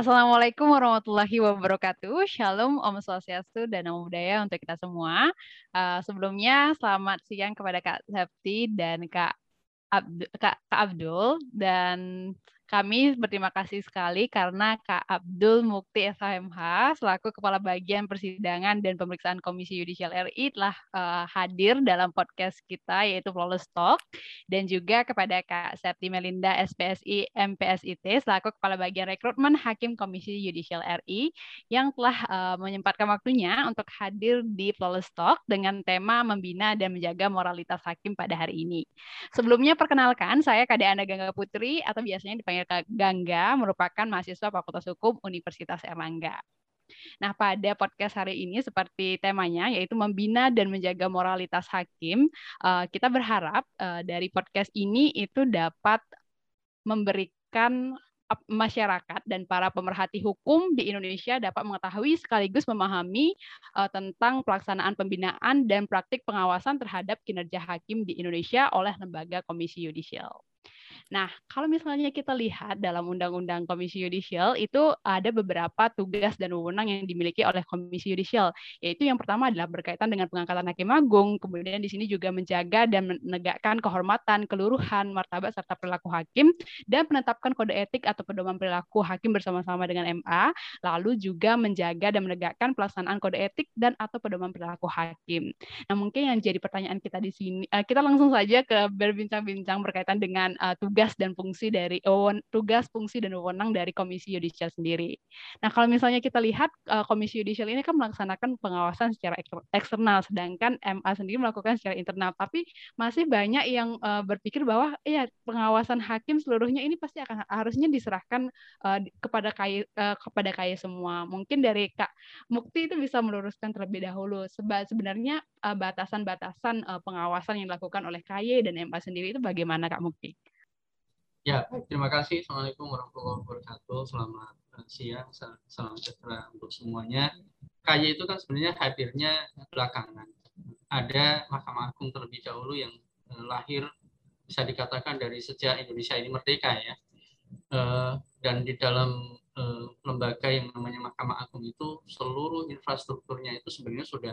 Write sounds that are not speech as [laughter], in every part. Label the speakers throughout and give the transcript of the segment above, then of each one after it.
Speaker 1: Assalamualaikum warahmatullahi wabarakatuh. Shalom, Om Swastiastu, dan Namo Buddhaya untuk kita semua. Uh, sebelumnya, selamat siang kepada Kak Septi dan Kak, Abdu, Kak, Kak Abdul. Dan kami berterima kasih sekali karena Kak Abdul Mukti SHMH selaku Kepala Bagian Persidangan dan Pemeriksaan Komisi Yudisial RI telah uh, hadir dalam podcast kita yaitu Flawless Talk dan juga kepada Kak Septi Melinda SPSI MPSIT selaku Kepala Bagian Rekrutmen Hakim Komisi Yudisial RI yang telah uh, menyempatkan waktunya untuk hadir di Flawless Talk dengan tema membina dan menjaga moralitas hakim pada hari ini. Sebelumnya perkenalkan saya Kade Anda Gangga Putri atau biasanya dipanggil Gangga merupakan mahasiswa Fakultas Hukum Universitas Erlangga. Nah, pada podcast hari ini seperti temanya yaitu membina dan menjaga moralitas hakim, eh, kita berharap eh, dari podcast ini itu dapat memberikan masyarakat dan para pemerhati hukum di Indonesia dapat mengetahui sekaligus memahami uh, tentang pelaksanaan pembinaan dan praktik pengawasan terhadap kinerja hakim di Indonesia oleh lembaga Komisi Yudisial. Nah, kalau misalnya kita lihat dalam Undang-Undang Komisi Yudisial itu ada beberapa tugas dan wewenang yang dimiliki oleh Komisi Yudisial, yaitu yang pertama adalah berkaitan dengan pengangkatan hakim agung, kemudian di sini juga menjaga dan menegakkan kehormatan, keluruhan, martabat serta perilaku hakim dan menetapkan kode etik atau pedoman perilaku hakim bersama-sama dengan MA, lalu juga menjaga dan menegakkan pelaksanaan kode etik dan atau pedoman perilaku hakim. Nah, mungkin yang jadi pertanyaan kita di sini, eh, kita langsung saja ke berbincang-bincang berkaitan dengan uh, tugas tugas dan fungsi dari tugas, fungsi dan wewenang dari Komisi Yudisial sendiri. Nah, kalau misalnya kita lihat uh, Komisi Yudisial ini kan melaksanakan pengawasan secara eksternal, sedangkan MA sendiri melakukan secara internal. Tapi masih banyak yang uh, berpikir bahwa ya pengawasan hakim seluruhnya ini pasti akan harusnya diserahkan uh, kepada KAI kepada KAI semua. Mungkin dari Kak Mukti itu bisa meluruskan terlebih dahulu. Sebenarnya batasan-batasan pengawasan yang dilakukan oleh KAI dan MA sendiri itu bagaimana Kak Mukti?
Speaker 2: Ya, terima kasih. Assalamualaikum warahmatullahi wabarakatuh. Selamat eh, siang, salam sejahtera untuk semuanya. KY itu kan sebenarnya hadirnya belakangan. Ada Mahkamah Agung terlebih dahulu yang eh, lahir bisa dikatakan dari sejak Indonesia ini merdeka ya. Eh, dan di dalam lembaga yang namanya Mahkamah Agung itu seluruh infrastrukturnya itu sebenarnya sudah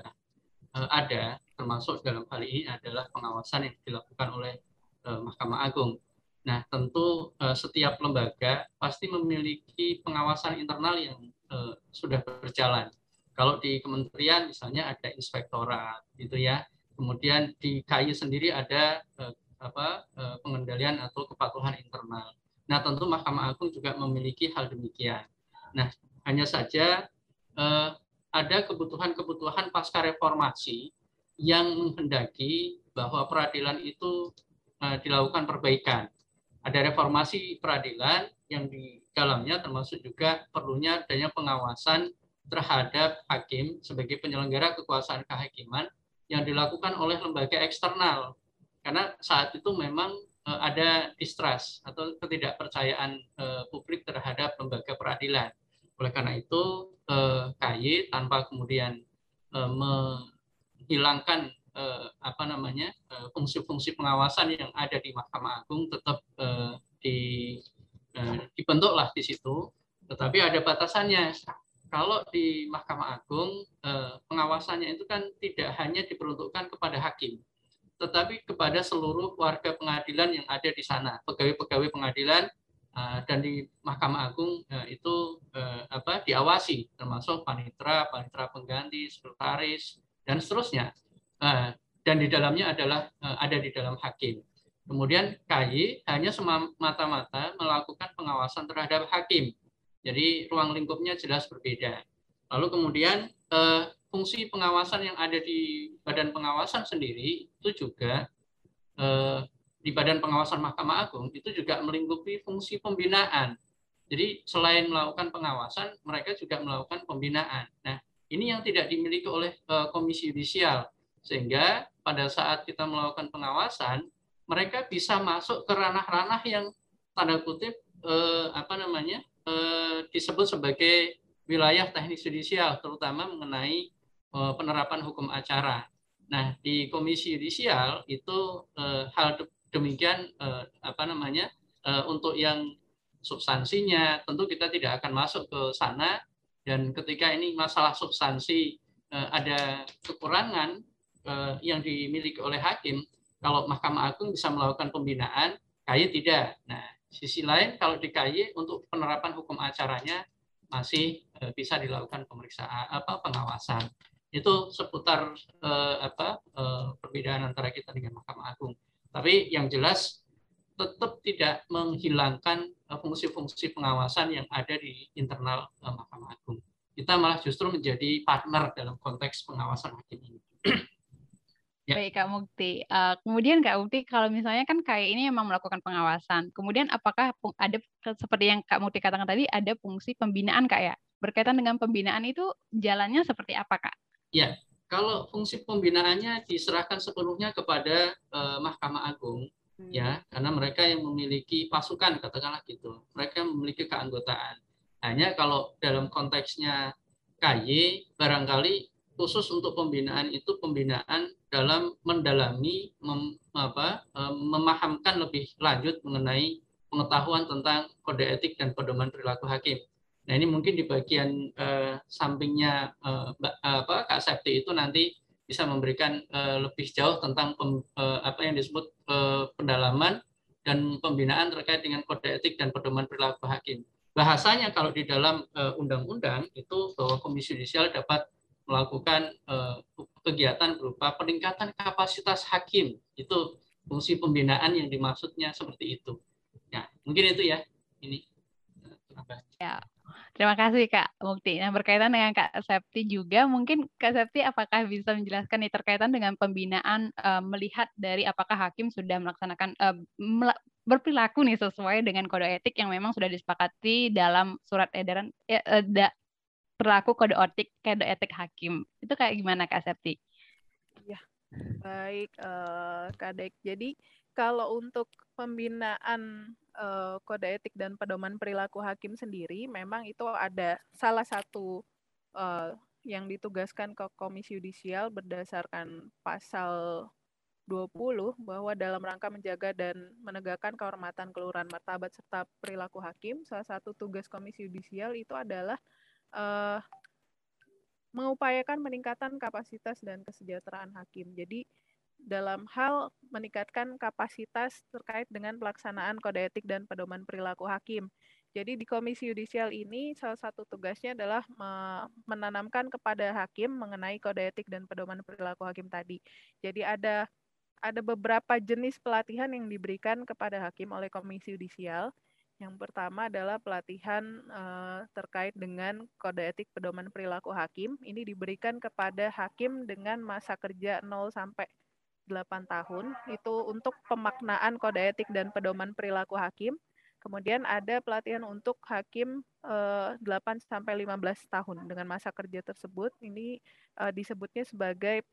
Speaker 2: ada, termasuk dalam hal ini adalah pengawasan yang dilakukan oleh Mahkamah Agung Nah, tentu uh, setiap lembaga pasti memiliki pengawasan internal yang uh, sudah berjalan. Kalau di kementerian misalnya ada inspektorat, gitu ya. Kemudian di KAI sendiri ada uh, apa pengendalian atau kepatuhan internal. Nah, tentu Mahkamah Agung juga memiliki hal demikian. Nah, hanya saja ada kebutuhan-kebutuhan pasca reformasi yang menghendaki bahwa peradilan itu dilakukan perbaikan ada reformasi peradilan yang di dalamnya termasuk juga perlunya adanya pengawasan terhadap hakim sebagai penyelenggara kekuasaan kehakiman yang dilakukan oleh lembaga eksternal. Karena saat itu memang eh, ada distrust atau ketidakpercayaan eh, publik terhadap lembaga peradilan. Oleh karena itu, eh, KY tanpa kemudian menghilangkan eh, apa namanya eh, fungsi-fungsi pengawasan yang ada di Mahkamah Agung tetap eh, di eh, dibentuklah di situ, tetapi ada batasannya. Kalau di Mahkamah Agung eh, pengawasannya itu kan tidak hanya diperuntukkan kepada hakim, tetapi kepada seluruh warga pengadilan yang ada di sana, pegawai-pegawai pengadilan eh, dan di Mahkamah Agung eh, itu apa diawasi termasuk panitra, panitra pengganti, sekretaris dan seterusnya. Eh, dan di dalamnya adalah eh, ada di dalam hakim. Kemudian KY hanya semata-mata melakukan pengawasan terhadap hakim. Jadi ruang lingkupnya jelas berbeda. Lalu kemudian eh, fungsi pengawasan yang ada di badan pengawasan sendiri itu juga di badan pengawasan Mahkamah Agung itu juga melingkupi fungsi pembinaan. Jadi selain melakukan pengawasan, mereka juga melakukan pembinaan. Nah, ini yang tidak dimiliki oleh Komisi Yudisial sehingga pada saat kita melakukan pengawasan, mereka bisa masuk ke ranah-ranah yang tanda kutip eh, apa namanya eh, disebut sebagai wilayah teknis judisial, terutama mengenai eh, penerapan hukum acara. Nah, di Komisi Yudisial itu eh, hal demikian eh, apa namanya eh, untuk yang substansinya, tentu kita tidak akan masuk ke sana. Dan ketika ini masalah substansi ada kekurangan yang dimiliki oleh hakim, kalau Mahkamah Agung bisa melakukan pembinaan, KAY tidak. Nah, sisi lain kalau di KAY untuk penerapan hukum acaranya masih bisa dilakukan pemeriksaan apa pengawasan itu seputar eh, apa eh, perbedaan antara kita dengan Mahkamah Agung. Tapi yang jelas tetap tidak menghilangkan eh, fungsi-fungsi pengawasan yang ada di internal eh, Mahkamah Agung. Kita malah justru menjadi partner dalam konteks pengawasan hakim ini. [clears throat]
Speaker 1: Ya. Baik Kak Mukti. Uh, kemudian Kak Mukti, kalau misalnya kan kayak ini memang melakukan pengawasan, kemudian apakah ada seperti yang Kak Mukti katakan tadi, ada fungsi pembinaan Kak ya? Berkaitan dengan pembinaan itu jalannya seperti apa Kak?
Speaker 2: Ya, kalau fungsi pembinaannya diserahkan sepenuhnya kepada uh, Mahkamah Agung, hmm. ya, karena mereka yang memiliki pasukan, katakanlah gitu, mereka memiliki keanggotaan. Hanya kalau dalam konteksnya KY, barangkali khusus untuk pembinaan itu pembinaan dalam mendalami, mem, apa, uh, memahamkan lebih lanjut mengenai pengetahuan tentang kode etik dan pedoman perilaku hakim. Nah ini mungkin di bagian uh, sampingnya uh, apa Kak Septi itu nanti bisa memberikan uh, lebih jauh tentang pem, uh, apa yang disebut uh, pendalaman dan pembinaan terkait dengan kode etik dan pedoman perilaku hakim. Bahasanya kalau di dalam undang-undang uh, itu bahwa Komisi Yudisial dapat melakukan uh, kegiatan berupa peningkatan kapasitas hakim. Itu fungsi pembinaan yang dimaksudnya seperti itu. Ya, mungkin itu ya. Ini.
Speaker 1: Ya, Terima kasih Kak Mukti. Nah berkaitan dengan Kak Septi juga, mungkin Kak Septi apakah bisa menjelaskan nih terkaitan dengan pembinaan uh, melihat dari apakah hakim sudah melaksanakan uh, berperilaku nih sesuai dengan kode etik yang memang sudah disepakati dalam surat edaran ya, perilaku kode etik kode etik hakim. Itu kayak gimana Kak Septi?
Speaker 3: Ya, baik uh, Kak Dek. Jadi kalau untuk pembinaan uh, kode etik dan pedoman perilaku hakim sendiri, memang itu ada salah satu uh, yang ditugaskan ke Komisi Yudisial berdasarkan pasal 20 bahwa dalam rangka menjaga dan menegakkan kehormatan keluhuran martabat serta perilaku hakim, salah satu tugas Komisi Yudisial itu adalah uh, mengupayakan peningkatan kapasitas dan kesejahteraan hakim. Jadi dalam hal meningkatkan kapasitas terkait dengan pelaksanaan kode etik dan pedoman perilaku hakim. Jadi di Komisi Yudisial ini salah satu tugasnya adalah menanamkan kepada hakim mengenai kode etik dan pedoman perilaku hakim tadi. Jadi ada ada beberapa jenis pelatihan yang diberikan kepada hakim oleh Komisi Yudisial. Yang pertama adalah pelatihan uh, terkait dengan kode etik pedoman perilaku hakim. Ini diberikan kepada hakim dengan masa kerja 0 sampai 8 tahun itu untuk pemaknaan kode etik dan pedoman perilaku hakim. Kemudian ada pelatihan untuk hakim eh, 8 sampai 15 tahun dengan masa kerja tersebut ini eh, disebutnya sebagai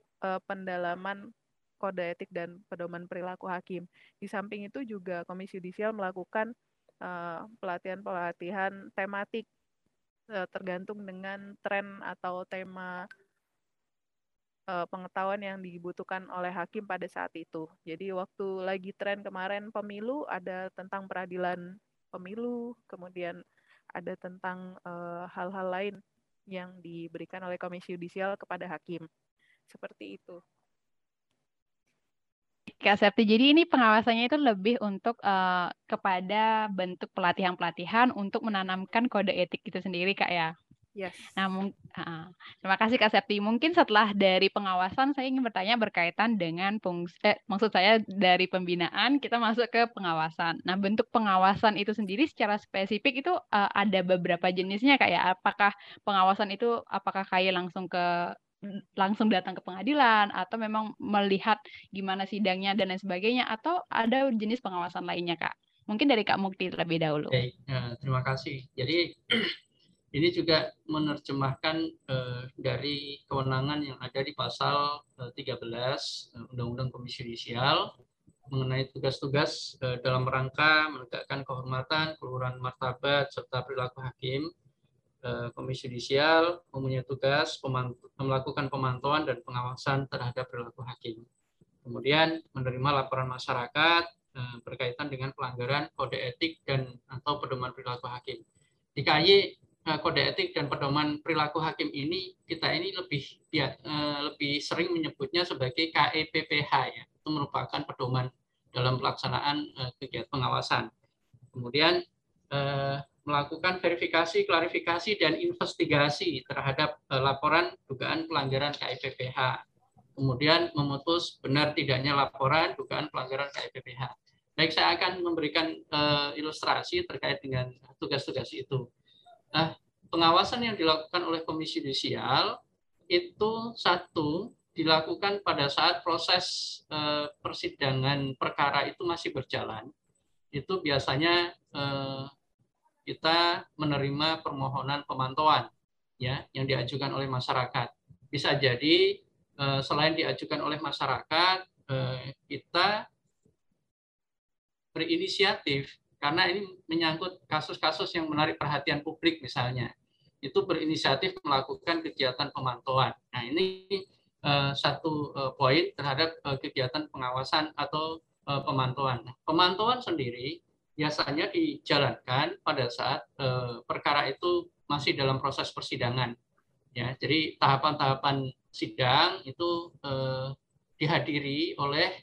Speaker 3: pendalaman kode etik dan pedoman perilaku hakim. Di samping itu juga Komisi Yudisial melakukan pelatihan-pelatihan tematik eh, tergantung dengan tren atau tema uh, pengetahuan yang dibutuhkan oleh hakim pada saat itu. Jadi waktu lagi tren kemarin pemilu ada tentang peradilan pemilu, kemudian ada tentang eh, hal-hal uh, lain yang diberikan oleh Komisi Yudisial kepada hakim. Seperti itu.
Speaker 1: Kak Septi, jadi ini pengawasannya itu lebih untuk uh, kepada bentuk pelatihan-pelatihan untuk menanamkan kode etik itu sendiri, Kak ya?
Speaker 3: Yes.
Speaker 1: Nah, uh, terima kasih Kak Septi. Mungkin setelah dari pengawasan, saya ingin bertanya berkaitan dengan fungsi, eh, maksud saya dari pembinaan kita masuk ke pengawasan. Nah, bentuk pengawasan itu sendiri secara spesifik itu uh, ada beberapa jenisnya kayak ya? apakah pengawasan itu apakah kayak langsung ke langsung datang ke pengadilan atau memang melihat gimana sidangnya dan lain sebagainya atau ada jenis pengawasan lainnya Kak? Mungkin dari Kak Mukti terlebih dahulu.
Speaker 2: Oke, ya, terima kasih. Jadi [clears throat] ini juga menerjemahkan eh, dari kewenangan yang ada di pasal eh, 13 eh, Undang-Undang Komisi Yudisial mengenai tugas-tugas eh, dalam rangka menegakkan kehormatan, keluhuran martabat serta perilaku hakim. Eh, Komisi Yudisial mempunyai tugas melakukan pemantauan dan pengawasan terhadap perilaku hakim. Kemudian menerima laporan masyarakat uh, berkaitan dengan pelanggaran kode etik dan atau pedoman perilaku hakim. Di KY uh, kode etik dan pedoman perilaku hakim ini kita ini lebih uh, lebih sering menyebutnya sebagai KEPPH ya. Itu merupakan pedoman dalam pelaksanaan kegiatan pengawasan. Kemudian melakukan verifikasi, klarifikasi, dan investigasi terhadap uh, laporan dugaan pelanggaran KIPPH. Kemudian memutus benar tidaknya laporan dugaan pelanggaran KIPPH. Baik, saya akan memberikan uh, ilustrasi terkait dengan tugas-tugas itu. Nah, pengawasan yang dilakukan oleh Komisi Judisial itu satu dilakukan pada saat proses uh, persidangan perkara itu masih berjalan. Itu biasanya uh, kita menerima permohonan pemantauan ya yang diajukan oleh masyarakat. Bisa jadi eh, selain diajukan oleh masyarakat, eh, kita berinisiatif karena ini menyangkut kasus-kasus yang menarik perhatian publik misalnya. Itu berinisiatif melakukan kegiatan pemantauan. Nah, ini eh, satu poin terhadap kegiatan pengawasan atau pemantauan. Nah, pemantauan sendiri biasanya dijalankan pada saat eh, perkara itu masih dalam proses persidangan. Ya, jadi tahapan-tahapan sidang itu eh, dihadiri oleh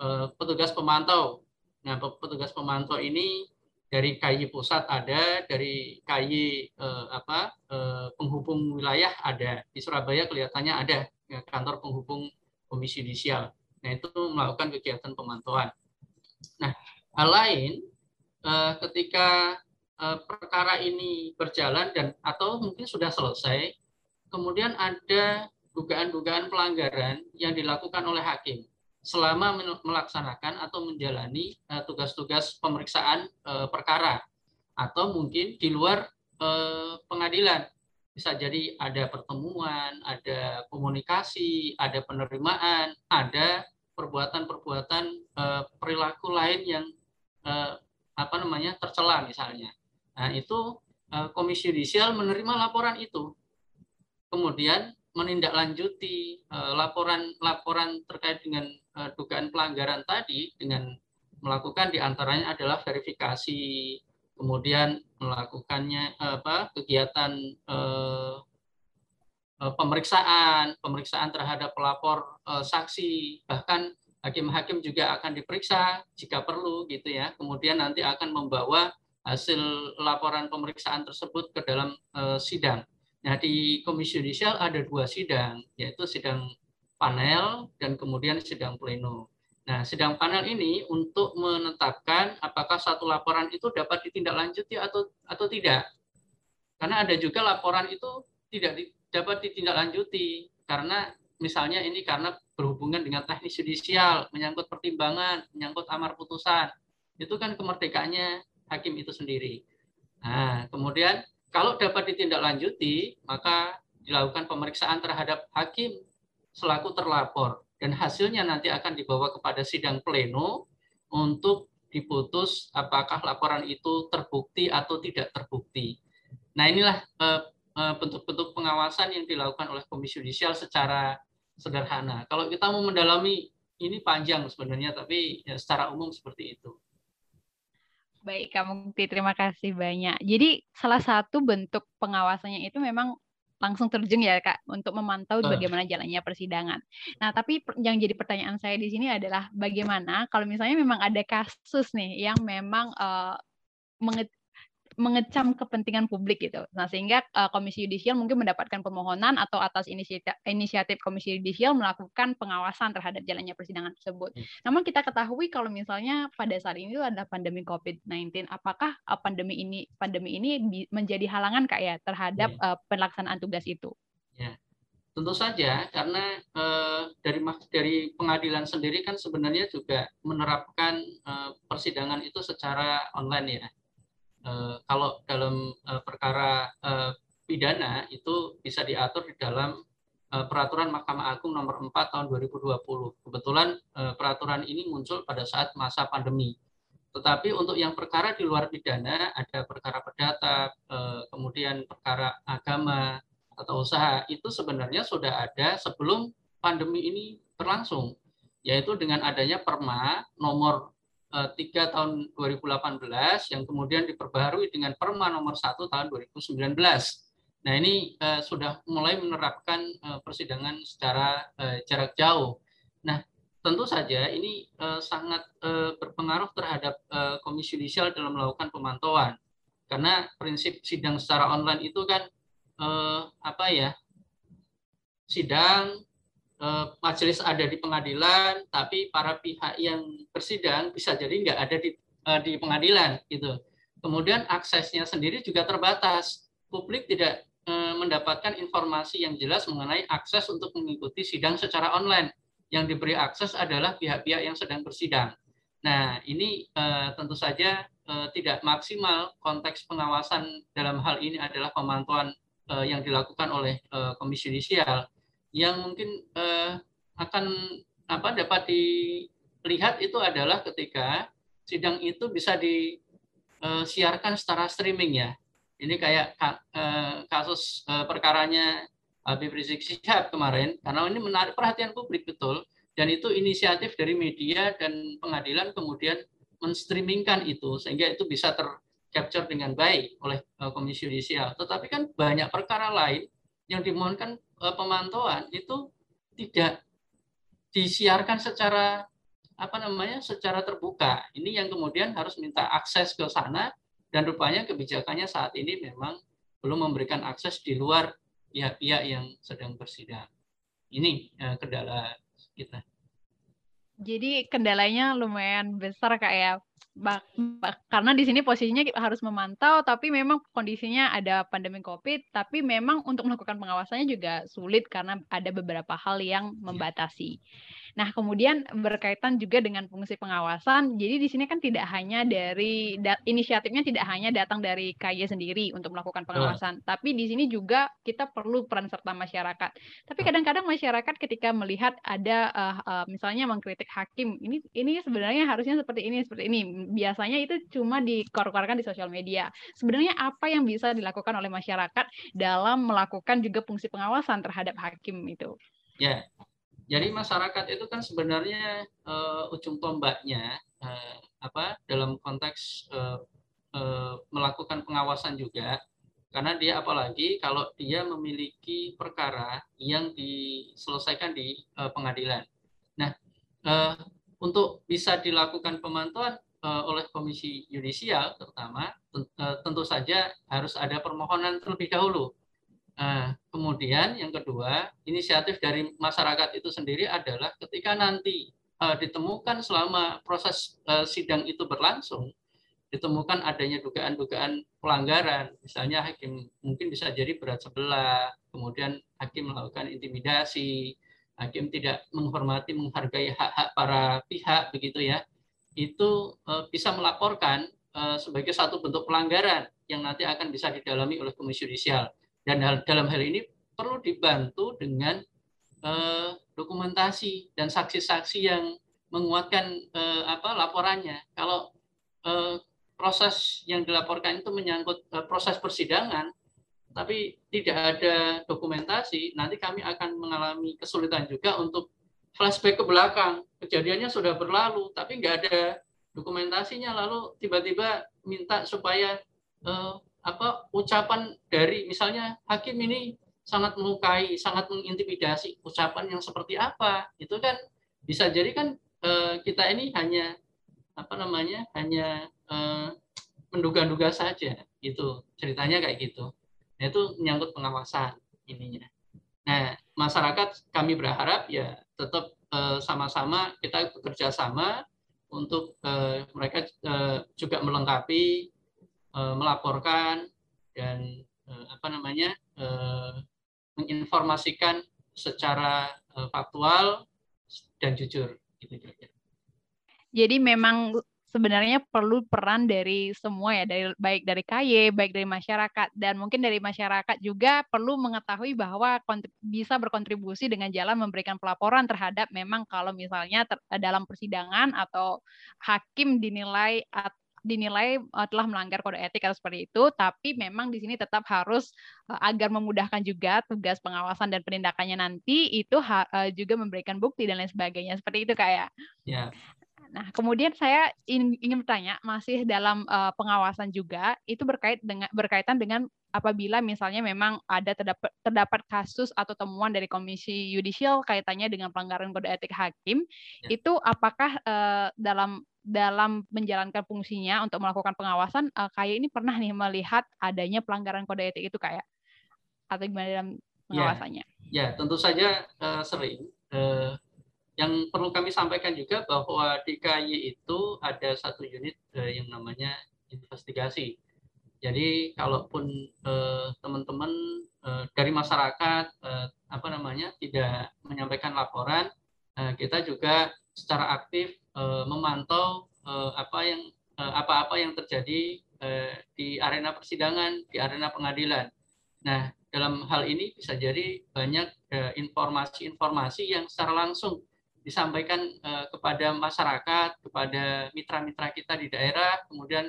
Speaker 2: eh, petugas pemantau. Nah, petugas pemantau ini dari KY pusat ada, dari KY eh, apa eh, penghubung wilayah ada. Di Surabaya kelihatannya ada ya, kantor penghubung komisi judisial. Nah, itu melakukan kegiatan pemantauan. Nah, hal lain Eh, ketika eh, perkara ini berjalan dan atau mungkin sudah selesai, kemudian ada dugaan-dugaan pelanggaran yang dilakukan oleh hakim selama melaksanakan atau menjalani eh, tugas-tugas pemeriksaan perkara atau mungkin di luar pengadilan. Bisa jadi ada pertemuan, ada komunikasi, ada penerimaan, ada perbuatan-perbuatan perilaku lain yang apa namanya tercela misalnya. Nah, itu eh, Komisi Judisial menerima laporan itu. Kemudian menindaklanjuti eh, laporan-laporan terkait dengan eh, dugaan pelanggaran tadi dengan melakukan di antaranya adalah verifikasi, kemudian melakukannya apa kegiatan eh, pemeriksaan, pemeriksaan terhadap pelapor eh, saksi, bahkan hakim-hakim juga akan diperiksa jika perlu gitu ya. Kemudian nanti akan membawa hasil laporan pemeriksaan tersebut ke dalam uh, sidang. Nah, di Komisi Judisial ada dua sidang, yaitu sidang panel dan kemudian sidang pleno. Nah, sidang panel ini untuk menetapkan apakah satu laporan itu dapat ditindaklanjuti atau atau tidak. Karena ada juga laporan itu tidak di, dapat ditindaklanjuti karena misalnya ini karena berhubungan dengan teknis judisial, menyangkut pertimbangan, menyangkut amar putusan. Itu kan kemerdekaannya hakim itu sendiri. Nah, kemudian kalau dapat ditindaklanjuti, maka dilakukan pemeriksaan terhadap hakim selaku terlapor dan hasilnya nanti akan dibawa kepada sidang pleno untuk diputus apakah laporan itu terbukti atau tidak terbukti. Nah, inilah eh, eh, bentuk-bentuk pengawasan yang dilakukan oleh Komisi Judisial secara sederhana. Kalau kita mau mendalami ini panjang sebenarnya, tapi ya secara umum seperti itu.
Speaker 1: Baik, Kak terima kasih banyak. Jadi salah satu bentuk pengawasannya itu memang langsung terjun ya Kak untuk memantau bagaimana jalannya persidangan. Nah, tapi yang jadi pertanyaan saya di sini adalah bagaimana kalau misalnya memang ada kasus nih yang memang uh, mengecam kepentingan publik gitu. Nah, sehingga uh, Komisi Yudisial mungkin mendapatkan permohonan atau atas inisiatif, inisiatif Komisi Yudisial melakukan pengawasan terhadap jalannya persidangan tersebut. Hmm. Namun kita ketahui kalau misalnya pada saat ini ada pandemi COVID-19, apakah uh, pandemi ini pandemi ini menjadi halangan Kak ya terhadap uh, pelaksanaan tugas itu?
Speaker 2: Ya. Tentu saja karena eh, dari dari pengadilan sendiri kan sebenarnya juga menerapkan eh, persidangan itu secara online ya Eh, kalau dalam uh, perkara uh, pidana itu bisa diatur di dalam uh, peraturan Mahkamah Agung nomor 4 tahun 2020. Kebetulan uh, peraturan ini muncul pada saat masa pandemi. Tetapi untuk yang perkara di luar pidana ada perkara perdata, uh, kemudian perkara agama atau usaha itu sebenarnya sudah ada sebelum pandemi ini berlangsung, yaitu dengan adanya Perma nomor 3 tahun 2018 yang kemudian diperbaharui dengan Perma nomor 1 tahun 2019. Nah, ini sudah mulai menerapkan persidangan secara jarak jauh. Nah, tentu saja ini sangat berpengaruh terhadap Komisi Yudisial dalam melakukan pemantauan. Karena prinsip sidang secara online itu kan apa ya? Sidang Eh, majelis ada di pengadilan, tapi para pihak yang bersidang bisa jadi nggak ada di, eh, di pengadilan gitu. Kemudian aksesnya sendiri juga terbatas. Publik tidak eh, mendapatkan informasi yang jelas mengenai akses untuk mengikuti sidang secara online. Yang diberi akses adalah pihak-pihak yang sedang bersidang. Nah, ini tentu saja tidak maksimal konteks pengawasan dalam hal ini adalah pemantauan yang dilakukan oleh Komisi Yudisial yang mungkin uh, akan apa dapat dilihat itu adalah ketika sidang itu bisa disiarkan secara streaming ya. Ini kayak uh, kasus uh, perkaranya Habib Rizik Syihab kemarin karena ini menarik perhatian publik betul dan itu inisiatif dari media dan pengadilan kemudian menstreamingkan itu sehingga itu bisa tercapture dengan baik oleh Komisi Yudisial. Tetapi kan banyak perkara lain yang dimohonkan Eh, pemantauan itu tidak disiarkan secara apa namanya secara terbuka. Ini yang kemudian harus minta akses ke sana dan rupanya kebijakannya saat ini memang belum memberikan akses di luar pihak-pihak yang sedang bersidang. Ini eh, kendala kita.
Speaker 1: Jadi kendalanya lumayan besar kayak karena di sini posisinya harus memantau, tapi memang kondisinya ada pandemi COVID, tapi memang untuk melakukan pengawasannya juga sulit karena ada beberapa hal yang iya. membatasi. Nah, kemudian berkaitan juga dengan fungsi pengawasan. Jadi di sini kan tidak hanya dari inisiatifnya tidak hanya datang dari KY sendiri untuk melakukan pengawasan, uh. tapi di sini juga kita perlu peran serta masyarakat. Tapi kadang-kadang masyarakat ketika melihat ada uh, uh, misalnya mengkritik hakim, ini ini sebenarnya harusnya seperti ini seperti ini. Biasanya itu cuma dikor-korkan di sosial media. Sebenarnya apa yang bisa dilakukan oleh masyarakat dalam melakukan juga fungsi pengawasan terhadap hakim itu?
Speaker 2: Ya, jadi masyarakat itu kan sebenarnya uh, ujung tombaknya uh, apa dalam konteks uh, uh, melakukan pengawasan juga karena dia apalagi kalau dia memiliki perkara yang diselesaikan di uh, pengadilan. Nah, uh, untuk bisa dilakukan pemantauan uh, oleh Komisi Yudisial terutama tentu saja harus ada permohonan terlebih dahulu Nah, kemudian yang kedua, inisiatif dari masyarakat itu sendiri adalah ketika nanti uh, ditemukan selama proses uh, sidang itu berlangsung, ditemukan adanya dugaan-dugaan pelanggaran, misalnya hakim mungkin bisa jadi berat sebelah, kemudian hakim melakukan intimidasi, hakim tidak menghormati, menghargai hak-hak para pihak, begitu ya, itu uh, bisa melaporkan sebagai satu bentuk pelanggaran yang nanti akan bisa didalami oleh Komisi Yudisial dan hal, dalam hal ini perlu dibantu dengan eh, dokumentasi dan saksi-saksi yang menguatkan eh, apa laporannya. Kalau eh, proses yang dilaporkan itu menyangkut eh, proses persidangan, tapi tidak ada dokumentasi, nanti kami akan mengalami kesulitan juga untuk flashback ke belakang. Kejadiannya sudah berlalu, tapi nggak ada dokumentasinya. Lalu tiba-tiba minta supaya eh, apa ucapan dari misalnya hakim ini sangat melukai, sangat mengintimidasi, ucapan yang seperti apa itu kan bisa jadi kan eh, kita ini hanya apa namanya hanya eh, menduga-duga saja itu ceritanya kayak gitu. Nah, itu menyangkut pengawasan ininya. Nah masyarakat kami berharap ya tetap eh, sama-sama kita bekerja sama untuk mereka juga melengkapi melaporkan dan uh, apa namanya uh, menginformasikan secara faktual dan jujur gitu
Speaker 1: Jadi memang sebenarnya perlu peran dari semua ya dari baik dari KY baik dari masyarakat dan mungkin dari masyarakat juga perlu mengetahui bahwa bisa berkontribusi dengan jalan memberikan pelaporan terhadap memang kalau misalnya ter dalam persidangan atau hakim dinilai dinilai uh, telah melanggar kode etik atau seperti itu, tapi memang di sini tetap harus uh, agar memudahkan juga tugas pengawasan dan penindakannya nanti itu uh, juga memberikan bukti dan lain sebagainya seperti itu kayak.
Speaker 2: Ya.
Speaker 1: Nah, kemudian saya ingin, ingin bertanya, masih dalam uh, pengawasan juga, itu berkait dengan berkaitan dengan apabila misalnya memang ada terdapat, terdapat kasus atau temuan dari Komisi Yudisial kaitannya dengan pelanggaran kode etik hakim, ya. itu apakah uh, dalam dalam menjalankan fungsinya untuk melakukan pengawasan, uh, kayak ini pernah nih melihat adanya pelanggaran kode etik itu kayak atau gimana dalam ya. pengawasannya?
Speaker 2: Ya, ya tentu saja uh, sering. Uh, yang perlu kami sampaikan juga bahwa di KY itu ada satu unit yang namanya investigasi. Jadi kalaupun teman-teman eh, dari masyarakat eh, apa namanya tidak menyampaikan laporan, eh, kita juga secara aktif eh, memantau eh, apa yang eh, apa-apa yang terjadi di arena persidangan, di arena pengadilan. Nah, dalam hal ini bisa jadi banyak informasi-informasi yang secara langsung disampaikan uh, kepada masyarakat, kepada mitra-mitra kita di daerah, kemudian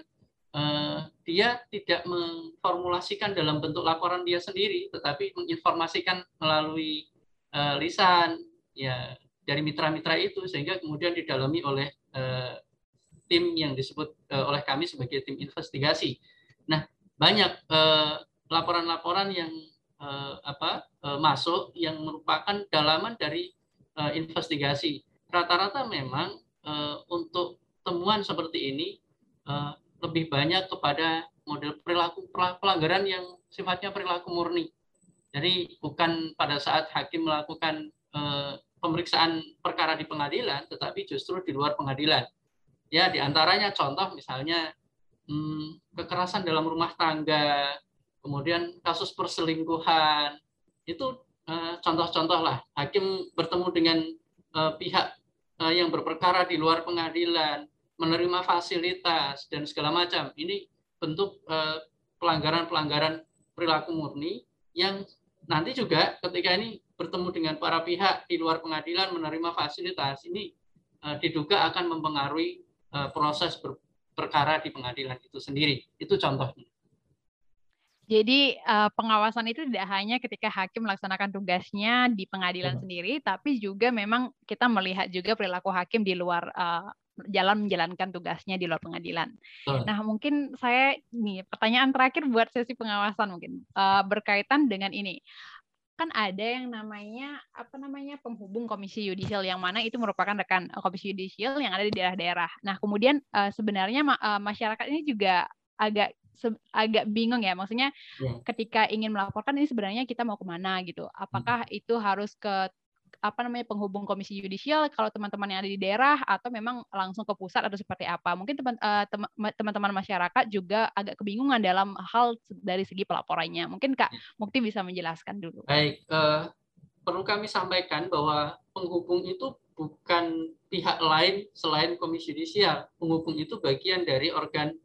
Speaker 2: uh, dia tidak memformulasikan dalam bentuk laporan dia sendiri, tetapi menginformasikan melalui uh, lisan ya dari mitra-mitra itu sehingga kemudian didalami oleh uh, tim yang disebut uh, oleh kami sebagai tim investigasi. Nah, banyak laporan-laporan uh, yang apa masuk yang merupakan dalaman dari investigasi. Rata-rata memang untuk temuan seperti ini lebih banyak kepada model perilaku pelanggaran yang sifatnya perilaku murni. Jadi bukan pada saat hakim melakukan pemeriksaan perkara di pengadilan, tetapi justru di luar pengadilan. Ya, di antaranya contoh misalnya hmm, kekerasan dalam rumah tangga, kemudian kasus perselingkuhan, itu Eh, contoh-contoh lah hakim bertemu dengan uh, pihak uh, yang berperkara di luar pengadilan menerima fasilitas dan segala macam ini bentuk pelanggaran-pelanggaran perilaku murni yang nanti juga ketika ini bertemu dengan para pihak di luar pengadilan menerima fasilitas ini diduga akan mempengaruhi proses perkara di pengadilan itu sendiri itu contohnya
Speaker 1: jadi uh, pengawasan itu tidak hanya ketika hakim melaksanakan tugasnya di pengadilan hmm. sendiri, tapi juga memang kita melihat juga perilaku hakim di luar uh, jalan menjalankan tugasnya di luar pengadilan. Hmm. Nah, mungkin saya nih pertanyaan terakhir buat sesi pengawasan mungkin uh, berkaitan dengan ini. Kan ada yang namanya apa namanya penghubung komisi yudisial yang mana itu merupakan rekan komisi yudisial yang ada di daerah-daerah. Nah, kemudian uh, sebenarnya uh, masyarakat ini juga agak agak bingung ya maksudnya yeah. ketika ingin melaporkan ini sebenarnya kita mau ke mana gitu apakah hmm. itu harus ke apa namanya penghubung komisi yudisial kalau teman-teman yang ada di daerah atau memang langsung ke pusat atau seperti apa mungkin teman uh, teman-teman masyarakat juga agak kebingungan dalam hal dari segi pelaporannya mungkin kak yeah. Mukti bisa menjelaskan dulu
Speaker 2: baik uh, perlu kami sampaikan bahwa penghubung itu bukan pihak lain selain komisi yudisial penghubung itu bagian dari organ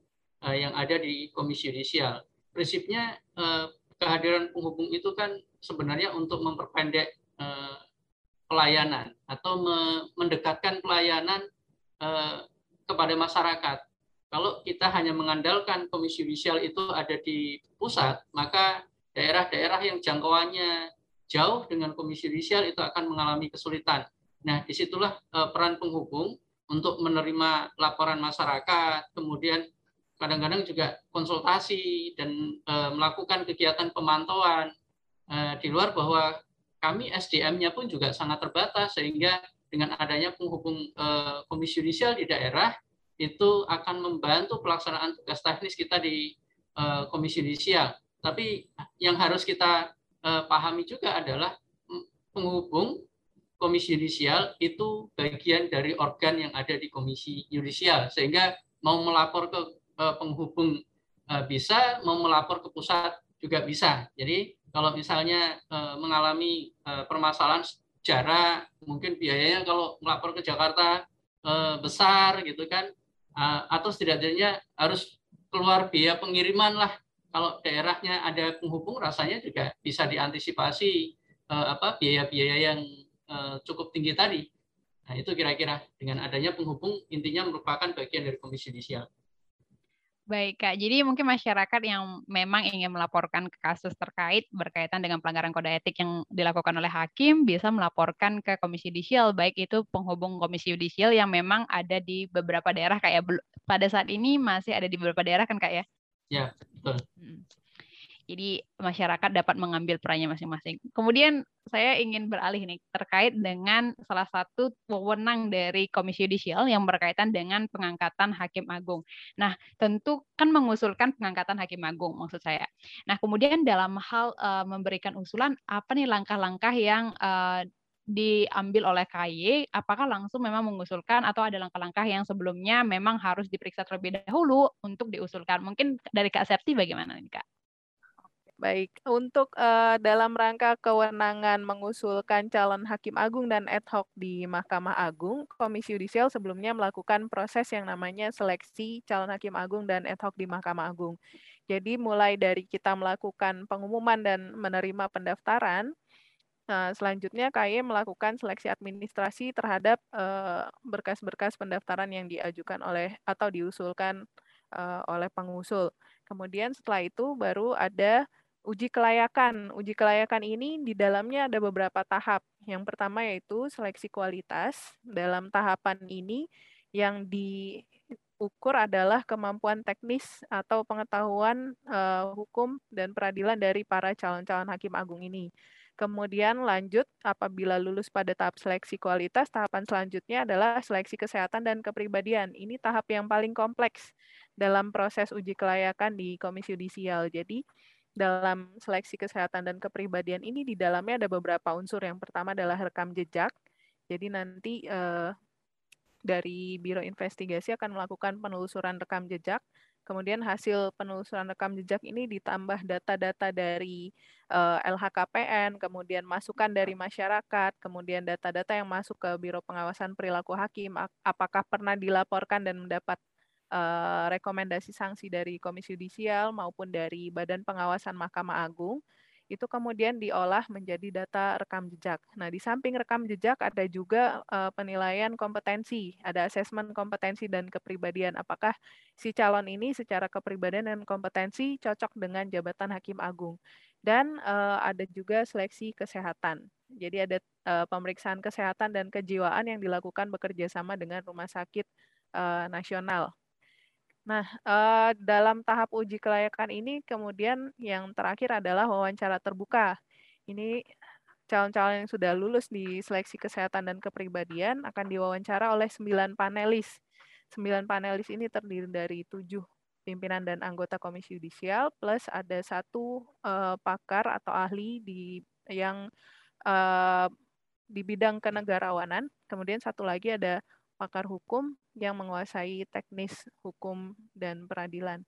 Speaker 2: uh, yang ada di Komisi Yudisial. Prinsipnya uh, kehadiran penghubung itu kan sebenarnya untuk memperpendek uh, pelayanan atau me mendekatkan pelayanan uh, kepada masyarakat. Kalau kita hanya mengandalkan Komisi Yudisial itu ada di pusat, maka daerah-daerah yang jangkauannya jauh dengan Komisi Yudisial itu akan mengalami kesulitan. Nah, di situlah uh, peran penghubung untuk menerima laporan masyarakat, kemudian kadang-kadang juga konsultasi dan e, melakukan kegiatan pemantauan di luar bahwa kami SDM-nya pun juga sangat terbatas sehingga dengan adanya penghubung e, komisi yudisial di daerah itu akan membantu pelaksanaan tugas teknis kita di e, komisi yudisial. Tapi yang harus kita e, pahami juga adalah penghubung komisi yudisial itu bagian dari organ yang ada di komisi yudisial sehingga mau melapor ke Eh, penghubung eh, bisa, mau melapor ke pusat juga bisa. Jadi kalau misalnya eh, mengalami permasalahan jarak, mungkin biayanya kalau melapor ke Jakarta besar gitu kan, atau setidaknya harus keluar biaya pengiriman lah. Kalau daerahnya ada penghubung, rasanya juga bisa diantisipasi apa biaya-biaya yang cukup tinggi tadi. Nah, itu kira-kira dengan adanya penghubung intinya merupakan bagian dari komisi judisial.
Speaker 1: Baik, Kak. Jadi mungkin masyarakat yang memang ingin melaporkan ke kasus terkait berkaitan dengan pelanggaran kode etik yang dilakukan oleh hakim bisa melaporkan ke Komisi Yudisial, baik itu penghubung Komisi Yudisial yang memang ada di beberapa daerah kayak pada saat ini masih ada di beberapa daerah kan, Kak ya?
Speaker 2: Ya, betul.
Speaker 1: Hmm. Jadi masyarakat dapat mengambil perannya masing-masing. Kemudian saya ingin beralih nih terkait dengan salah satu wewenang dari Komisi Yudisial yang berkaitan dengan pengangkatan hakim agung. Nah, tentu kan mengusulkan pengangkatan hakim agung maksud saya. Nah, kemudian dalam hal uh, memberikan usulan apa nih langkah-langkah yang uh, diambil oleh KY, apakah langsung memang mengusulkan atau ada langkah-langkah yang sebelumnya memang harus diperiksa terlebih dahulu untuk diusulkan? Mungkin dari Kak Septi bagaimana nih Kak?
Speaker 3: Baik, untuk uh, dalam rangka kewenangan mengusulkan calon hakim agung dan ad hoc di Mahkamah Agung, Komisi Yudisial sebelumnya melakukan proses yang namanya seleksi calon hakim agung dan ad hoc di Mahkamah Agung. Jadi mulai dari kita melakukan pengumuman dan menerima pendaftaran, Nah, selanjutnya KY melakukan seleksi administrasi terhadap uh, berkas-berkas pendaftaran yang diajukan oleh atau diusulkan uh, oleh pengusul. Kemudian setelah itu baru ada uji kelayakan. Uji kelayakan ini di dalamnya ada beberapa tahap. Yang pertama yaitu seleksi kualitas. Dalam tahapan ini yang diukur adalah kemampuan teknis atau pengetahuan uh, hukum dan peradilan dari para calon-calon hakim agung ini. Kemudian lanjut apabila lulus pada tahap seleksi kualitas, tahapan selanjutnya adalah seleksi kesehatan dan kepribadian. Ini tahap yang paling kompleks dalam proses uji kelayakan di Komisi Yudisial. Jadi dalam seleksi kesehatan dan kepribadian ini di dalamnya ada beberapa unsur. Yang pertama adalah rekam jejak. Jadi nanti eh, dari Biro Investigasi akan melakukan penelusuran rekam jejak. Kemudian hasil penelusuran rekam jejak ini ditambah data-data dari eh, LHKPN, kemudian masukan dari masyarakat, kemudian data-data yang masuk ke Biro Pengawasan Perilaku Hakim, apakah pernah dilaporkan dan mendapat uh, rekomendasi sanksi dari Komisi Yudisial maupun dari Badan Pengawasan Mahkamah Agung itu kemudian diolah menjadi data rekam jejak. Nah, di samping rekam jejak ada juga uh, penilaian kompetensi, ada asesmen kompetensi dan kepribadian. Apakah si calon ini secara kepribadian dan kompetensi cocok dengan jabatan hakim agung. Dan uh, ada juga seleksi kesehatan. Jadi ada uh, pemeriksaan kesehatan dan kejiwaan yang dilakukan bekerja sama dengan rumah sakit uh, nasional Nah, uh, dalam tahap uji kelayakan ini kemudian yang terakhir adalah wawancara terbuka. Ini calon-calon yang sudah lulus di seleksi kesehatan dan kepribadian akan diwawancara oleh sembilan panelis. Sembilan panelis ini terdiri dari tujuh pimpinan dan anggota Komisi Yudisial plus ada satu uh, pakar atau ahli di yang uh, di bidang kenegarawanan. Kemudian satu lagi ada pakar hukum yang menguasai teknis hukum dan peradilan.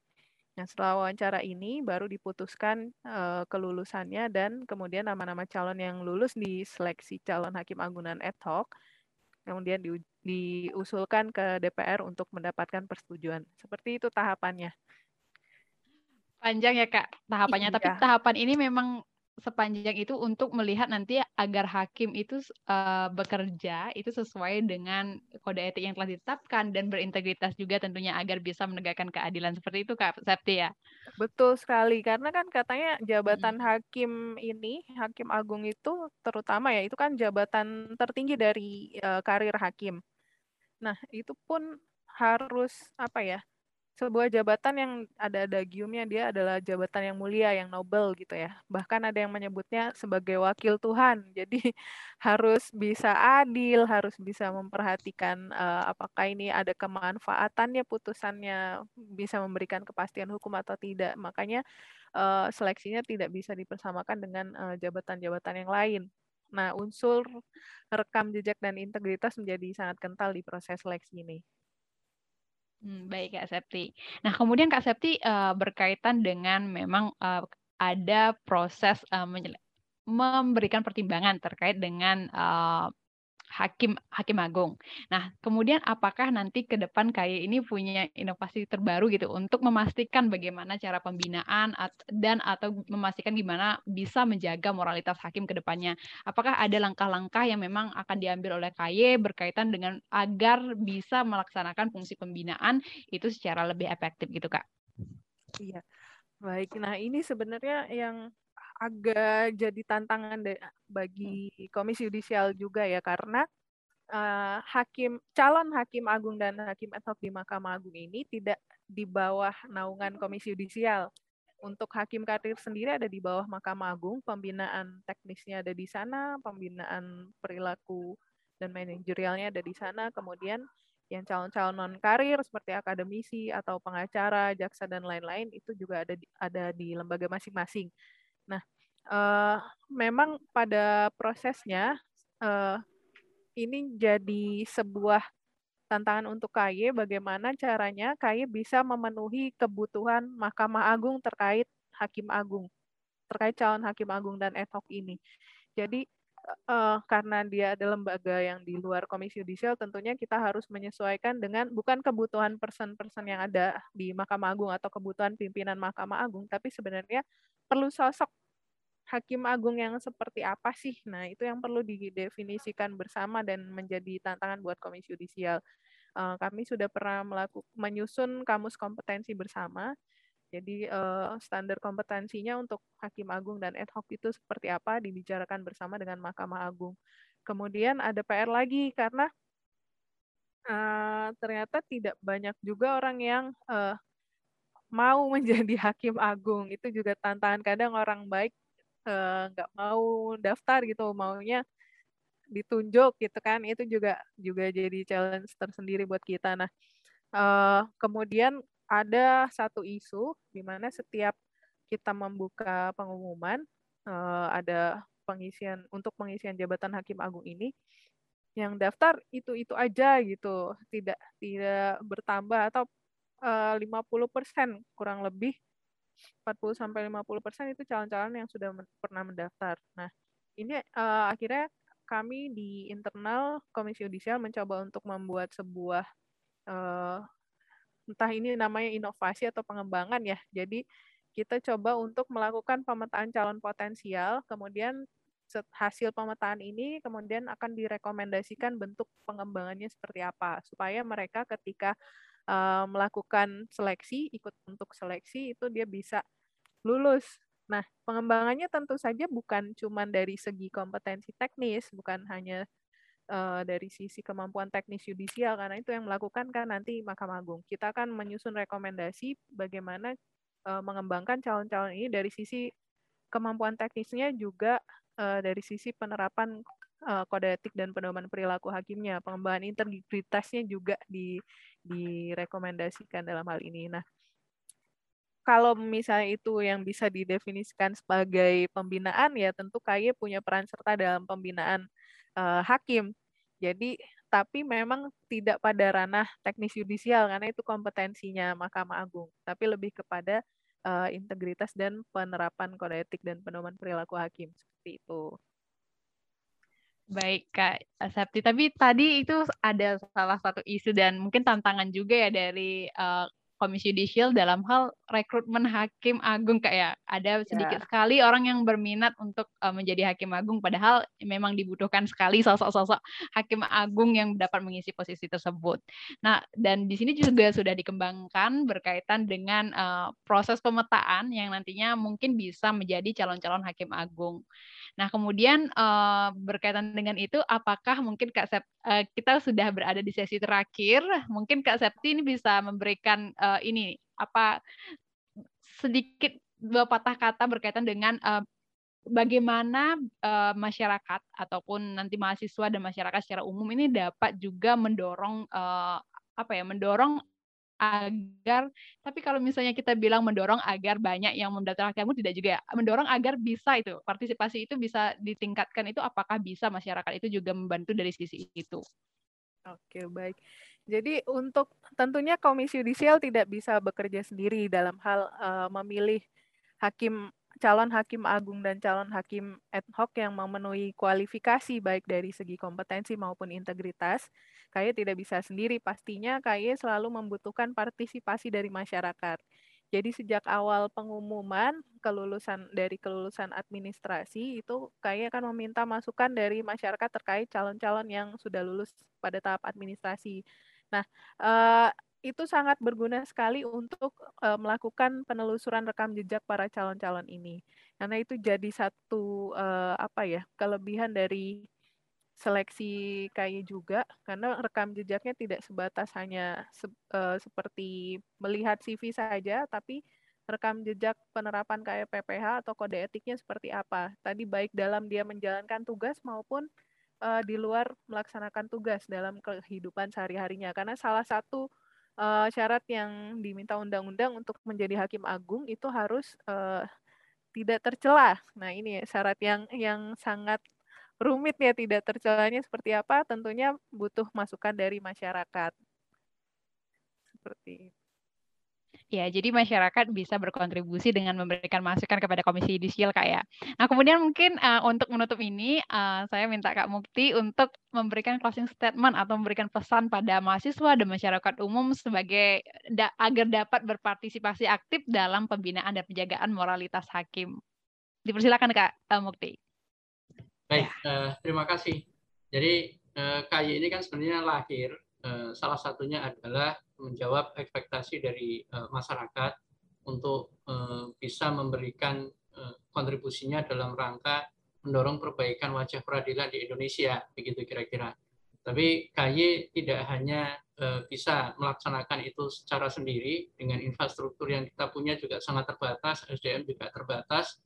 Speaker 3: Nah, setelah wawancara ini baru diputuskan uh, kelulusannya dan kemudian nama-nama calon yang lulus di seleksi calon hakim agungan ad hoc kemudian di, diusulkan ke DPR untuk mendapatkan persetujuan. Seperti itu tahapannya.
Speaker 1: Panjang ya Kak tahapannya, iya. tapi tahapan ini memang sepanjang itu untuk melihat nanti agar hakim itu uh, bekerja itu sesuai dengan kode etik yang telah ditetapkan dan berintegritas juga tentunya agar bisa menegakkan keadilan seperti itu Kak Septi ya.
Speaker 3: Betul sekali karena kan katanya jabatan hmm. hakim ini hakim agung itu terutama ya itu kan jabatan tertinggi dari uh, karir hakim. Nah, itu pun harus apa ya? Sebuah jabatan yang ada adagiumnya dia adalah jabatan yang mulia, yang nobel gitu ya. Bahkan ada yang menyebutnya sebagai wakil Tuhan. [laughs] Jadi harus bisa adil, harus bisa memperhatikan uh, apakah ini ada kemanfaatannya putusannya bisa memberikan kepastian hukum atau tidak. Makanya uh, seleksinya tidak bisa dipersamakan dengan uh, jabatan-jabatan yang lain. Nah, unsur rekam jejak dan integritas menjadi sangat kental di proses seleksi ini.
Speaker 1: Hmm, baik Kak Septi. Nah, kemudian Kak Septi uh, berkaitan dengan memang uh, ada proses uh, memberikan pertimbangan terkait dengan uh, hakim hakim agung. Nah, kemudian apakah nanti ke depan KAI ini punya inovasi terbaru gitu untuk memastikan bagaimana cara pembinaan dan atau memastikan gimana bisa menjaga moralitas hakim ke depannya? Apakah ada langkah-langkah yang memang akan diambil oleh KAI berkaitan dengan agar bisa melaksanakan fungsi pembinaan itu secara lebih efektif gitu, Kak?
Speaker 3: Iya. Baik. Nah, ini sebenarnya yang agak jadi tantangan bagi Komisi Yudisial juga ya karena uh, hakim calon hakim agung dan hakim ad hoc di Mahkamah Agung ini tidak di bawah naungan Komisi Yudisial. Untuk hakim karir sendiri ada di bawah Mahkamah Agung, pembinaan teknisnya ada di sana, pembinaan perilaku dan manajerialnya ada di sana, kemudian yang calon-calon non karir seperti akademisi atau pengacara, jaksa dan lain-lain itu juga ada di, ada di lembaga masing-masing. Uh, memang pada prosesnya uh, ini jadi sebuah tantangan untuk KY bagaimana caranya KY bisa memenuhi kebutuhan Mahkamah Agung terkait Hakim Agung, terkait calon Hakim Agung dan ad hoc ini. Jadi uh, karena dia ada lembaga yang di luar komisi yudisial, tentunya kita harus menyesuaikan dengan bukan kebutuhan person-person yang ada di Mahkamah Agung atau kebutuhan pimpinan Mahkamah Agung, tapi sebenarnya perlu sosok hakim agung yang seperti apa sih? Nah, itu yang perlu didefinisikan bersama dan menjadi tantangan buat komisi yudisial. Uh, kami sudah pernah melakukan menyusun kamus kompetensi bersama jadi uh, standar kompetensinya untuk hakim agung dan ad hoc itu seperti apa dibicarakan bersama dengan Mahkamah Agung. Kemudian ada PR lagi karena uh, ternyata tidak banyak juga orang yang mau menjadi [laughs] hakim agung. Itu juga tantangan kadang orang baik nggak uh, mau daftar gitu, maunya ditunjuk gitu kan. Itu juga juga jadi challenge tersendiri buat kita. Nah, uh, kemudian ada satu isu di mana setiap kita membuka pengumuman uh, ada pengisian untuk pengisian jabatan hakim agung ini yang daftar itu itu aja gitu tidak tidak bertambah atau eh, uh, 50% kurang lebih 40 sampai 50% itu calon-calon yang sudah men pernah mendaftar. Nah, ini uh, akhirnya kami di internal Komisi Yudisial mencoba untuk membuat sebuah uh, entah ini namanya inovasi atau pengembangan ya. Jadi kita coba untuk melakukan pemetaan calon potensial, kemudian hasil pemetaan ini kemudian akan direkomendasikan bentuk pengembangannya seperti apa supaya mereka ketika uh, melakukan seleksi ikut untuk seleksi itu dia bisa lulus. Nah, pengembangannya tentu saja bukan cuma dari segi kompetensi teknis, bukan hanya uh, dari sisi kemampuan teknis yudisial karena itu yang melakukan kan nanti Mahkamah Agung. Kita akan menyusun rekomendasi bagaimana uh, mengembangkan calon-calon ini dari sisi kemampuan teknisnya juga uh, dari sisi penerapan uh, kode etik dan pedoman perilaku hakimnya, pengembangan integritasnya juga di direkomendasikan dalam hal ini. Nah, kalau misalnya itu yang bisa didefinisikan sebagai pembinaan ya tentu KY punya peran serta dalam pembinaan uh, hakim. Jadi tapi memang tidak pada ranah teknis yudisial karena itu kompetensinya Mahkamah Agung, tapi lebih kepada uh, integritas dan penerapan kode etik dan pedoman perilaku hakim seperti itu.
Speaker 1: Baik Kak Septi, tapi tadi itu ada salah satu isu dan mungkin tantangan juga ya dari uh, Komisi Yudisial dalam hal rekrutmen hakim agung kayak ya. ada sedikit yeah. sekali orang yang berminat untuk uh, menjadi hakim agung padahal memang dibutuhkan sekali sosok-sosok hakim agung yang dapat mengisi posisi tersebut. Nah, dan di sini juga sudah dikembangkan berkaitan dengan uh, proses pemetaan yang nantinya mungkin bisa menjadi calon-calon hakim agung. Nah, kemudian uh, berkaitan dengan itu, apakah mungkin Kak Sep, uh, kita sudah berada di sesi terakhir, mungkin Kak Septi ini bisa memberikan uh, ini apa sedikit dua patah kata berkaitan dengan uh, bagaimana uh, masyarakat ataupun nanti mahasiswa dan masyarakat secara umum ini dapat juga mendorong uh, apa ya mendorong agar tapi kalau misalnya kita bilang mendorong agar banyak yang mendaftar kamu tidak juga ya. Mendorong agar bisa itu partisipasi itu bisa ditingkatkan itu apakah bisa masyarakat itu juga membantu dari sisi itu.
Speaker 3: Oke baik jadi untuk tentunya komisi yudisial tidak bisa bekerja sendiri dalam hal uh, memilih hakim calon hakim agung dan calon hakim ad hoc yang memenuhi kualifikasi baik dari segi kompetensi maupun integritas, KAY tidak bisa sendiri. Pastinya KAY selalu membutuhkan partisipasi dari masyarakat. Jadi sejak awal pengumuman kelulusan dari kelulusan administrasi itu KAY akan meminta masukan dari masyarakat terkait calon-calon yang sudah lulus pada tahap administrasi. Nah, eh, itu sangat berguna sekali untuk uh, melakukan penelusuran rekam jejak para calon-calon ini. Karena itu jadi satu uh, apa ya kelebihan dari seleksi KI juga karena rekam jejaknya tidak sebatas hanya se seperti melihat CV saja tapi rekam jejak penerapan KPPH atau kode etiknya seperti apa. Tadi baik dalam dia menjalankan tugas maupun uh, di luar melaksanakan tugas dalam kehidupan sehari-harinya. Karena salah satu uh, syarat yang diminta undang-undang untuk menjadi hakim agung itu harus uh, tidak tercelah. Nah, ini syarat yang yang sangat rumit ya tidak tercelanya seperti apa tentunya butuh masukan dari masyarakat. Seperti itu.
Speaker 1: Ya, jadi masyarakat bisa berkontribusi dengan memberikan masukan kepada Komisi Yudisial, Kak ya. Nah, kemudian mungkin uh, untuk menutup ini, uh, saya minta Kak Mukti untuk memberikan closing statement atau memberikan pesan pada mahasiswa dan masyarakat umum sebagai da agar dapat berpartisipasi aktif dalam pembinaan dan penjagaan moralitas hakim. Dipersilakan Kak uh, Mukti.
Speaker 2: Baik, uh, terima kasih. Jadi uh, KY ini kan sebenarnya lahir salah satunya adalah menjawab ekspektasi dari uh, masyarakat untuk uh, bisa memberikan kontribusinya dalam rangka mendorong perbaikan wajah peradilan di Indonesia, begitu kira-kira. Tapi KY tidak hanya bisa melaksanakan itu secara sendiri dengan infrastruktur yang kita punya juga sangat terbatas, SDM juga terbatas,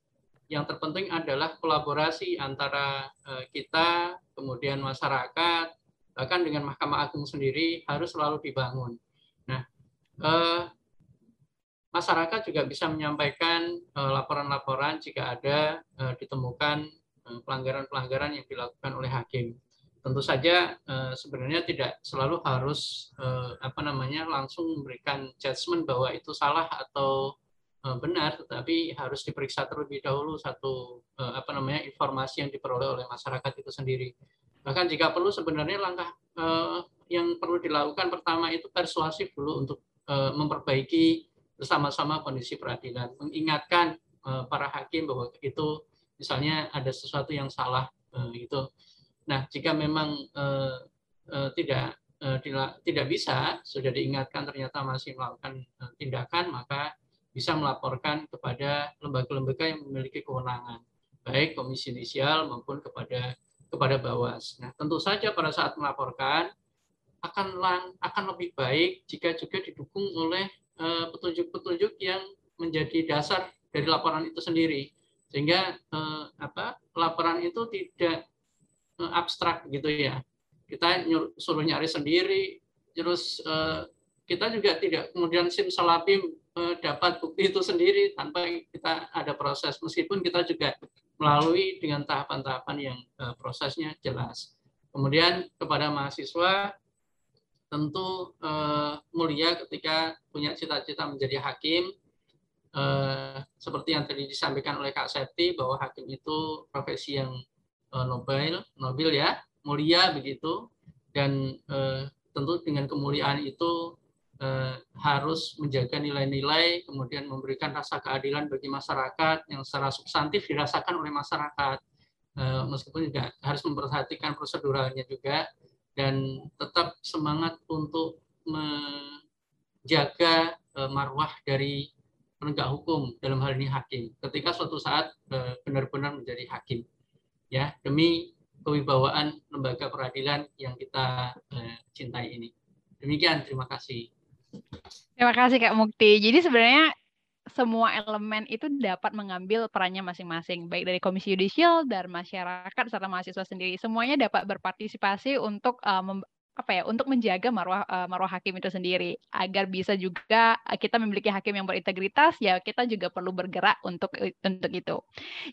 Speaker 2: yang terpenting adalah kolaborasi antara eh, kita, kemudian masyarakat, bahkan dengan Mahkamah Agung sendiri harus selalu dibangun. Nah, eh, masyarakat juga bisa menyampaikan eh, laporan-laporan jika ada ditemukan pelanggaran-pelanggaran yang dilakukan oleh hakim. Tentu saja sebenarnya tidak selalu harus apa namanya langsung memberikan judgement bahwa itu salah atau Eh, benar, tetapi harus diperiksa terlebih dahulu satu eh, apa namanya informasi yang diperoleh oleh masyarakat itu sendiri. Bahkan jika perlu sebenarnya langkah eh, yang perlu dilakukan pertama itu persuasif dulu untuk memperbaiki bersama-sama kondisi peradilan, mengingatkan para hakim bahwa itu misalnya ada sesuatu yang salah itu. Nah, jika memang tidak tidak bisa sudah diingatkan ternyata masih melakukan tindakan maka bisa melaporkan kepada lembaga-lembaga yang memiliki kewenangan, baik komisi inisial maupun kepada kepada Bawas. Nah, tentu saja pada saat melaporkan akan akan lebih baik jika juga didukung oleh eh, petunjuk-petunjuk yang menjadi dasar dari laporan itu sendiri, sehingga eh, apa laporan itu tidak eh, abstrak gitu ya. Kita suruh nyari sendiri, terus kita juga tidak kemudian simsalabim Eh, dapat bukti itu sendiri tanpa kita ada proses meskipun kita juga melalui dengan tahapan-tahapan yang eh, prosesnya jelas. Kemudian kepada mahasiswa tentu eh, mulia ketika punya cita-cita menjadi hakim seperti yang tadi disampaikan oleh Kak Septi bahwa hakim itu profesi yang nobil, nobil ya, mulia begitu dan tentu dengan kemuliaan itu eh, harus menjaga nilai-nilai, kemudian memberikan rasa keadilan bagi masyarakat yang secara substantif dirasakan oleh masyarakat, eh, meskipun juga harus memperhatikan proseduralnya juga, dan tetap semangat untuk menjaga eh, marwah dari penegak hukum dalam hal ini hakim. Ketika suatu saat eh, benar-benar menjadi hakim ya demi kewibawaan lembaga peradilan yang kita eh, cintai ini. Demikian terima kasih
Speaker 1: Terima kasih Kak Mukti. Jadi sebenarnya semua elemen itu dapat mengambil perannya masing-masing, baik dari Komisi Yudisial, dan masyarakat, serta mahasiswa sendiri. Semuanya dapat berpartisipasi untuk uh, apa ya untuk menjaga marwah uh, marwah hakim itu sendiri agar bisa juga uh, kita memiliki hakim yang berintegritas ya kita juga perlu bergerak untuk untuk itu.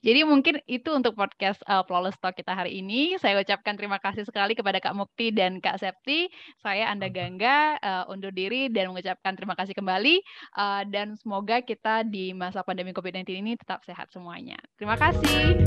Speaker 1: Jadi mungkin itu untuk podcast uh, Flawless Talk kita hari ini. Saya ucapkan terima kasih sekali kepada Kak Mukti dan Kak Septi. Saya Anda Gangga uh, undur diri dan mengucapkan terima kasih kembali uh, dan semoga kita di masa pandemi COVID-19 ini tetap sehat semuanya. Terima kasih.